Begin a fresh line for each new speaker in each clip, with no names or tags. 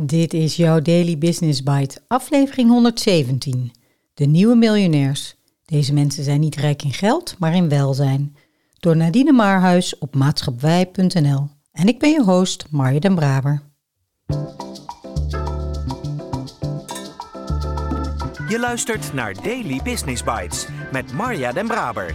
Dit is jouw Daily Business Bite, aflevering 117. De nieuwe miljonairs. Deze mensen zijn niet rijk in geld, maar in welzijn. Door Nadine Maarhuis op maatschappij.nl. En ik ben je host, Marja den Braber.
Je luistert naar Daily Business Bites met Marja den Braber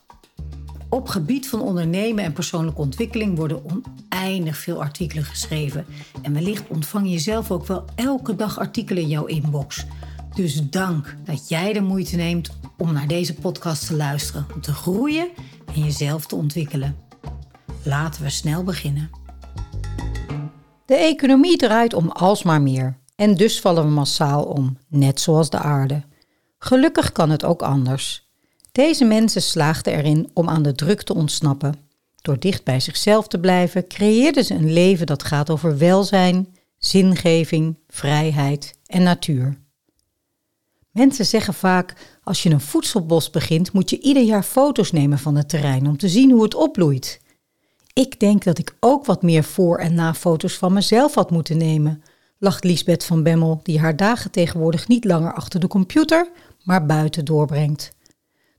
Op gebied van ondernemen en persoonlijke ontwikkeling worden oneindig veel artikelen geschreven. En wellicht ontvang je zelf ook wel elke dag artikelen in jouw inbox. Dus dank dat jij de moeite neemt om naar deze podcast te luisteren, om te groeien en jezelf te ontwikkelen. Laten we snel beginnen. De economie draait om alsmaar meer en dus vallen we massaal om, net zoals de aarde. Gelukkig kan het ook anders. Deze mensen slaagden erin om aan de druk te ontsnappen. Door dicht bij zichzelf te blijven, creëerden ze een leven dat gaat over welzijn, zingeving, vrijheid en natuur. Mensen zeggen vaak: als je een voedselbos begint, moet je ieder jaar foto's nemen van het terrein om te zien hoe het opbloeit. Ik denk dat ik ook wat meer voor- en na-foto's van mezelf had moeten nemen, lacht Liesbeth van Bemmel, die haar dagen tegenwoordig niet langer achter de computer, maar buiten doorbrengt.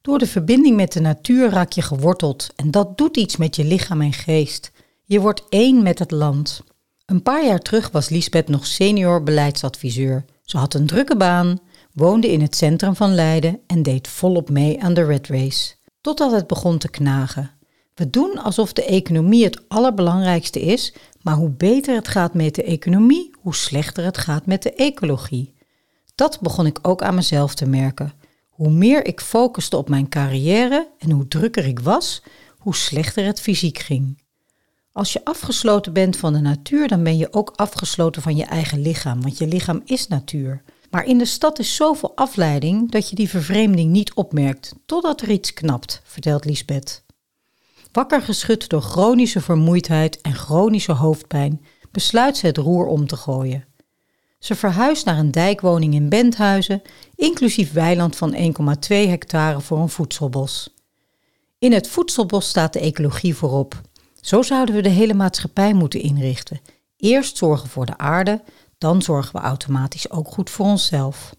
Door de verbinding met de natuur raak je geworteld en dat doet iets met je lichaam en geest. Je wordt één met het land. Een paar jaar terug was Liesbeth nog senior beleidsadviseur. Ze had een drukke baan, woonde in het centrum van Leiden en deed volop mee aan de Red Race. Totdat het begon te knagen. We doen alsof de economie het allerbelangrijkste is, maar hoe beter het gaat met de economie, hoe slechter het gaat met de ecologie. Dat begon ik ook aan mezelf te merken. Hoe meer ik focuste op mijn carrière en hoe drukker ik was, hoe slechter het fysiek ging. Als je afgesloten bent van de natuur, dan ben je ook afgesloten van je eigen lichaam, want je lichaam is natuur. Maar in de stad is zoveel afleiding dat je die vervreemding niet opmerkt, totdat er iets knapt, vertelt Lisbeth. Wakker geschud door chronische vermoeidheid en chronische hoofdpijn, besluit ze het roer om te gooien. Ze verhuist naar een dijkwoning in Benthuizen, inclusief weiland van 1,2 hectare voor een voedselbos. In het voedselbos staat de ecologie voorop. Zo zouden we de hele maatschappij moeten inrichten. Eerst zorgen voor de aarde, dan zorgen we automatisch ook goed voor onszelf.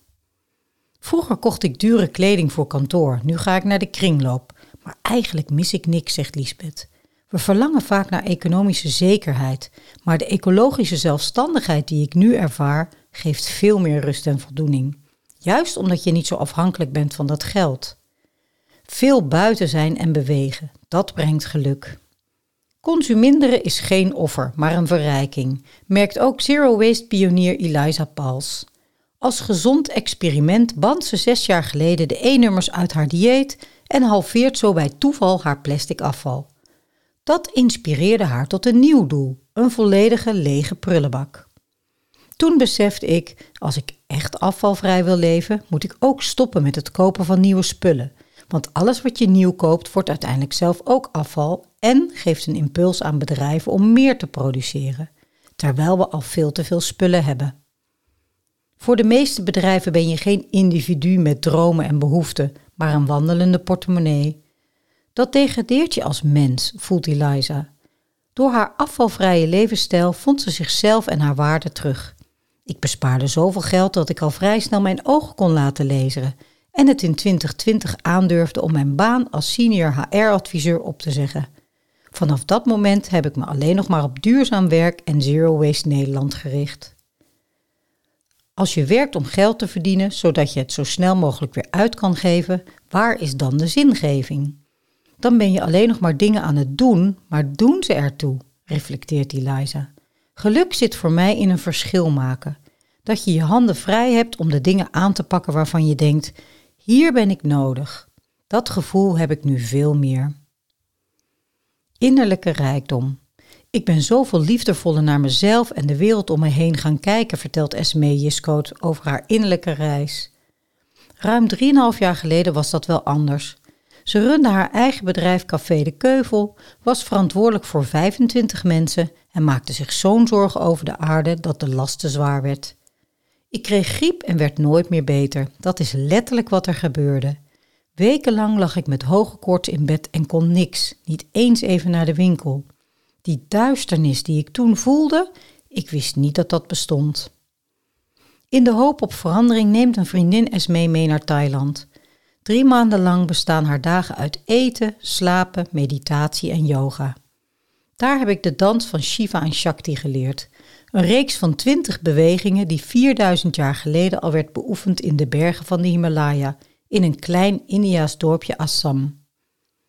Vroeger kocht ik dure kleding voor kantoor, nu ga ik naar de kringloop. Maar eigenlijk mis ik niks, zegt Liesbeth. We verlangen vaak naar economische zekerheid, maar de ecologische zelfstandigheid die ik nu ervaar, geeft veel meer rust en voldoening. Juist omdat je niet zo afhankelijk bent van dat geld. Veel buiten zijn en bewegen, dat brengt geluk. Consuminderen is geen offer, maar een verrijking, merkt ook Zero Waste pionier Eliza Pals. Als gezond experiment bandt ze zes jaar geleden de E-nummers uit haar dieet en halveert zo bij toeval haar plastic afval. Dat inspireerde haar tot een nieuw doel, een volledige lege prullenbak. Toen besefte ik, als ik echt afvalvrij wil leven, moet ik ook stoppen met het kopen van nieuwe spullen. Want alles wat je nieuw koopt, wordt uiteindelijk zelf ook afval en geeft een impuls aan bedrijven om meer te produceren, terwijl we al veel te veel spullen hebben. Voor de meeste bedrijven ben je geen individu met dromen en behoeften, maar een wandelende portemonnee. Dat degradeert je als mens, voelt Eliza. Door haar afvalvrije levensstijl vond ze zichzelf en haar waarde terug. Ik bespaarde zoveel geld dat ik al vrij snel mijn ogen kon laten lezen en het in 2020 aandurfde om mijn baan als senior HR-adviseur op te zeggen. Vanaf dat moment heb ik me alleen nog maar op duurzaam werk en Zero Waste Nederland gericht. Als je werkt om geld te verdienen, zodat je het zo snel mogelijk weer uit kan geven, waar is dan de zingeving? Dan ben je alleen nog maar dingen aan het doen, maar doen ze ertoe, reflecteert Eliza. Geluk zit voor mij in een verschil maken. Dat je je handen vrij hebt om de dingen aan te pakken waarvan je denkt: hier ben ik nodig. Dat gevoel heb ik nu veel meer. Innerlijke rijkdom. Ik ben zoveel liefdevoller naar mezelf en de wereld om me heen gaan kijken, vertelt Esme Jiskoot over haar innerlijke reis. Ruim 3,5 jaar geleden was dat wel anders. Ze runde haar eigen bedrijf Café de Keuvel, was verantwoordelijk voor 25 mensen en maakte zich zo'n zorgen over de aarde dat de last te zwaar werd. Ik kreeg griep en werd nooit meer beter. Dat is letterlijk wat er gebeurde. Wekenlang lag ik met hoge koorts in bed en kon niks, niet eens even naar de winkel. Die duisternis die ik toen voelde, ik wist niet dat dat bestond. In de hoop op verandering neemt een vriendin Esmee mee naar Thailand. Drie maanden lang bestaan haar dagen uit eten, slapen, meditatie en yoga. Daar heb ik de dans van Shiva en Shakti geleerd. Een reeks van twintig bewegingen die 4000 jaar geleden al werd beoefend in de bergen van de Himalaya, in een klein Indiaas dorpje Assam.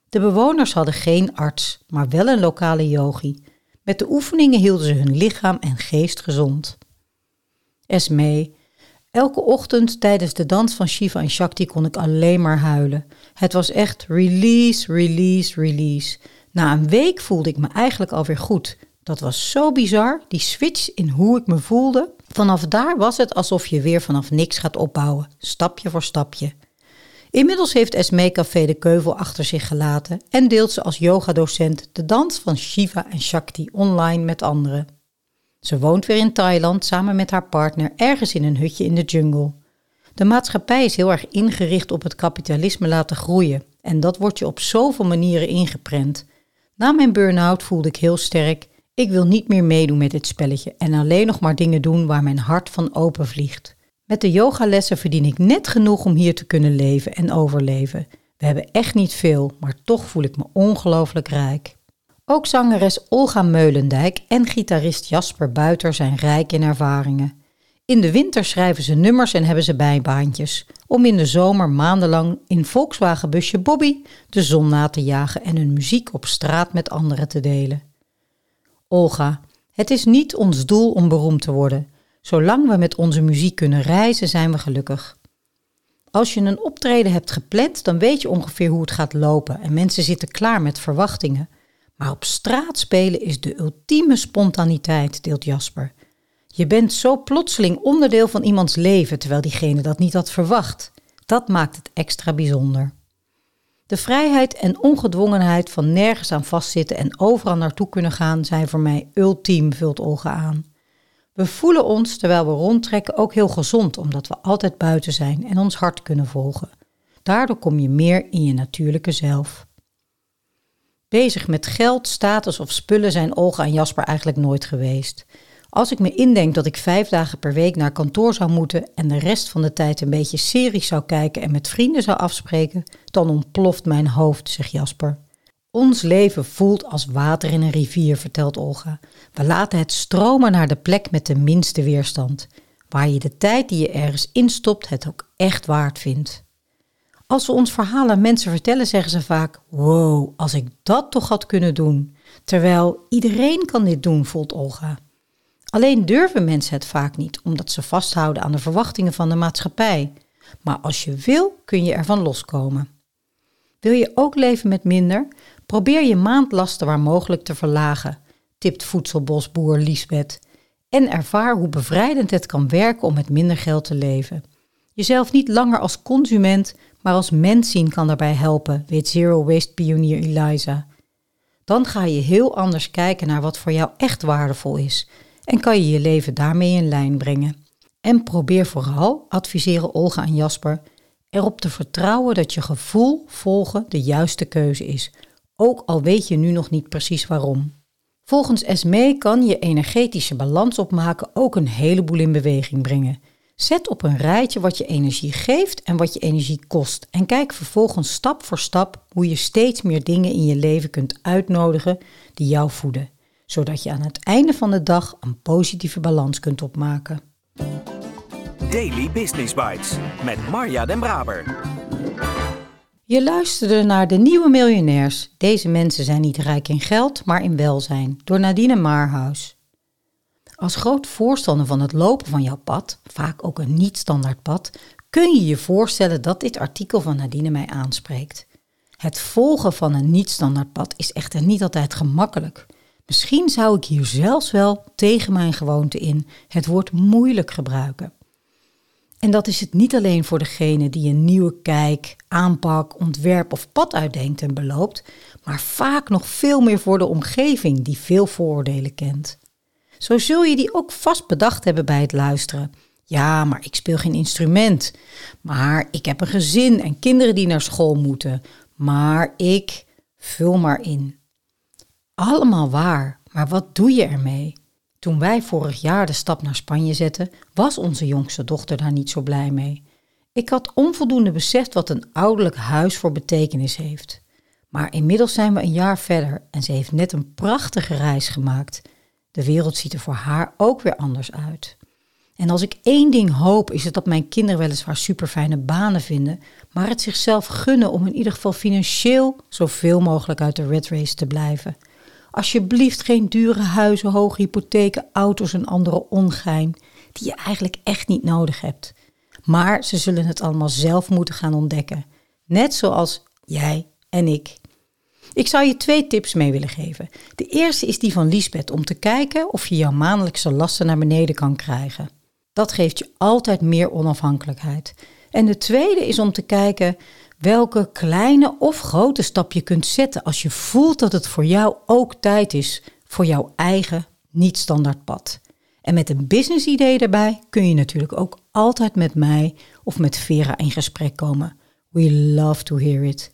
De bewoners hadden geen arts, maar wel een lokale yogi. Met de oefeningen hielden ze hun lichaam en geest gezond. Esme, elke ochtend tijdens de dans van Shiva en Shakti kon ik alleen maar huilen. Het was echt release, release, release. Na een week voelde ik me eigenlijk alweer goed. Dat was zo bizar, die switch in hoe ik me voelde. Vanaf daar was het alsof je weer vanaf niks gaat opbouwen, stapje voor stapje. Inmiddels heeft Esme Café de Keuvel achter zich gelaten en deelt ze als yogadocent de dans van Shiva en Shakti online met anderen. Ze woont weer in Thailand samen met haar partner ergens in een hutje in de jungle. De maatschappij is heel erg ingericht op het kapitalisme laten groeien en dat wordt je op zoveel manieren ingeprent. Na mijn burn-out voelde ik heel sterk: ik wil niet meer meedoen met dit spelletje en alleen nog maar dingen doen waar mijn hart van open vliegt. Met de yogalessen verdien ik net genoeg om hier te kunnen leven en overleven. We hebben echt niet veel, maar toch voel ik me ongelooflijk rijk. Ook zangeres Olga Meulendijk en gitarist Jasper Buiter zijn rijk in ervaringen. In de winter schrijven ze nummers en hebben ze bijbaantjes, om in de zomer maandenlang in Volkswagenbusje Bobby de zon na te jagen en hun muziek op straat met anderen te delen. Olga, het is niet ons doel om beroemd te worden. Zolang we met onze muziek kunnen reizen, zijn we gelukkig. Als je een optreden hebt gepland, dan weet je ongeveer hoe het gaat lopen en mensen zitten klaar met verwachtingen. Maar op straat spelen is de ultieme spontaniteit, deelt Jasper. Je bent zo plotseling onderdeel van iemands leven terwijl diegene dat niet had verwacht. Dat maakt het extra bijzonder. De vrijheid en ongedwongenheid van nergens aan vastzitten en overal naartoe kunnen gaan zijn voor mij ultiem, vult Olga aan. We voelen ons terwijl we rondtrekken ook heel gezond, omdat we altijd buiten zijn en ons hart kunnen volgen. Daardoor kom je meer in je natuurlijke zelf. Bezig met geld, status of spullen zijn Olga en Jasper eigenlijk nooit geweest. Als ik me indenk dat ik vijf dagen per week naar kantoor zou moeten en de rest van de tijd een beetje series zou kijken en met vrienden zou afspreken, dan ontploft mijn hoofd, zegt Jasper. Ons leven voelt als water in een rivier, vertelt Olga. We laten het stromen naar de plek met de minste weerstand, waar je de tijd die je ergens instopt het ook echt waard vindt. Als we ons verhaal aan mensen vertellen, zeggen ze vaak: Wow, als ik dat toch had kunnen doen. Terwijl iedereen kan dit doen, voelt Olga. Alleen durven mensen het vaak niet, omdat ze vasthouden aan de verwachtingen van de maatschappij. Maar als je wil, kun je ervan loskomen. Wil je ook leven met minder? Probeer je maandlasten waar mogelijk te verlagen, tipt voedselbosboer Liesbeth. En ervaar hoe bevrijdend het kan werken om met minder geld te leven. Jezelf niet langer als consument, maar als mens zien kan daarbij helpen, weet Zero Waste pionier Eliza. Dan ga je heel anders kijken naar wat voor jou echt waardevol is en kan je je leven daarmee in lijn brengen. En probeer vooral, adviseren Olga en Jasper, erop te vertrouwen dat je gevoel volgen de juiste keuze is, ook al weet je nu nog niet precies waarom. Volgens Esme kan je energetische balans opmaken ook een heleboel in beweging brengen. Zet op een rijtje wat je energie geeft en wat je energie kost. En kijk vervolgens stap voor stap hoe je steeds meer dingen in je leven kunt uitnodigen die jou voeden. Zodat je aan het einde van de dag een positieve balans kunt opmaken.
Daily Business Bites met Marja Den Braber.
Je luisterde naar De Nieuwe Miljonairs. Deze mensen zijn niet rijk in geld, maar in welzijn. Door Nadine Maarhuis. Als groot voorstander van het lopen van jouw pad, vaak ook een niet-standaard pad, kun je je voorstellen dat dit artikel van Nadine mij aanspreekt. Het volgen van een niet-standaard pad is echter niet altijd gemakkelijk. Misschien zou ik hier zelfs wel tegen mijn gewoonte in het woord moeilijk gebruiken. En dat is het niet alleen voor degene die een nieuwe kijk, aanpak, ontwerp of pad uitdenkt en beloopt, maar vaak nog veel meer voor de omgeving die veel vooroordelen kent. Zo zul je die ook vast bedacht hebben bij het luisteren. Ja, maar ik speel geen instrument. Maar ik heb een gezin en kinderen die naar school moeten. Maar ik vul maar in. Allemaal waar, maar wat doe je ermee? Toen wij vorig jaar de stap naar Spanje zetten, was onze jongste dochter daar niet zo blij mee. Ik had onvoldoende beseft wat een ouderlijk huis voor betekenis heeft. Maar inmiddels zijn we een jaar verder en ze heeft net een prachtige reis gemaakt. De wereld ziet er voor haar ook weer anders uit. En als ik één ding hoop, is het dat mijn kinderen weliswaar superfijne banen vinden, maar het zichzelf gunnen om in ieder geval financieel zoveel mogelijk uit de red race te blijven. Alsjeblieft geen dure huizen, hoge hypotheken, auto's en andere ongein die je eigenlijk echt niet nodig hebt. Maar ze zullen het allemaal zelf moeten gaan ontdekken. Net zoals jij en ik. Ik zou je twee tips mee willen geven. De eerste is die van Liesbeth om te kijken of je jouw maandelijkse lasten naar beneden kan krijgen. Dat geeft je altijd meer onafhankelijkheid. En de tweede is om te kijken welke kleine of grote stap je kunt zetten als je voelt dat het voor jou ook tijd is voor jouw eigen niet-standaard pad. En met een business idee erbij kun je natuurlijk ook altijd met mij of met Vera in gesprek komen. We love to hear it.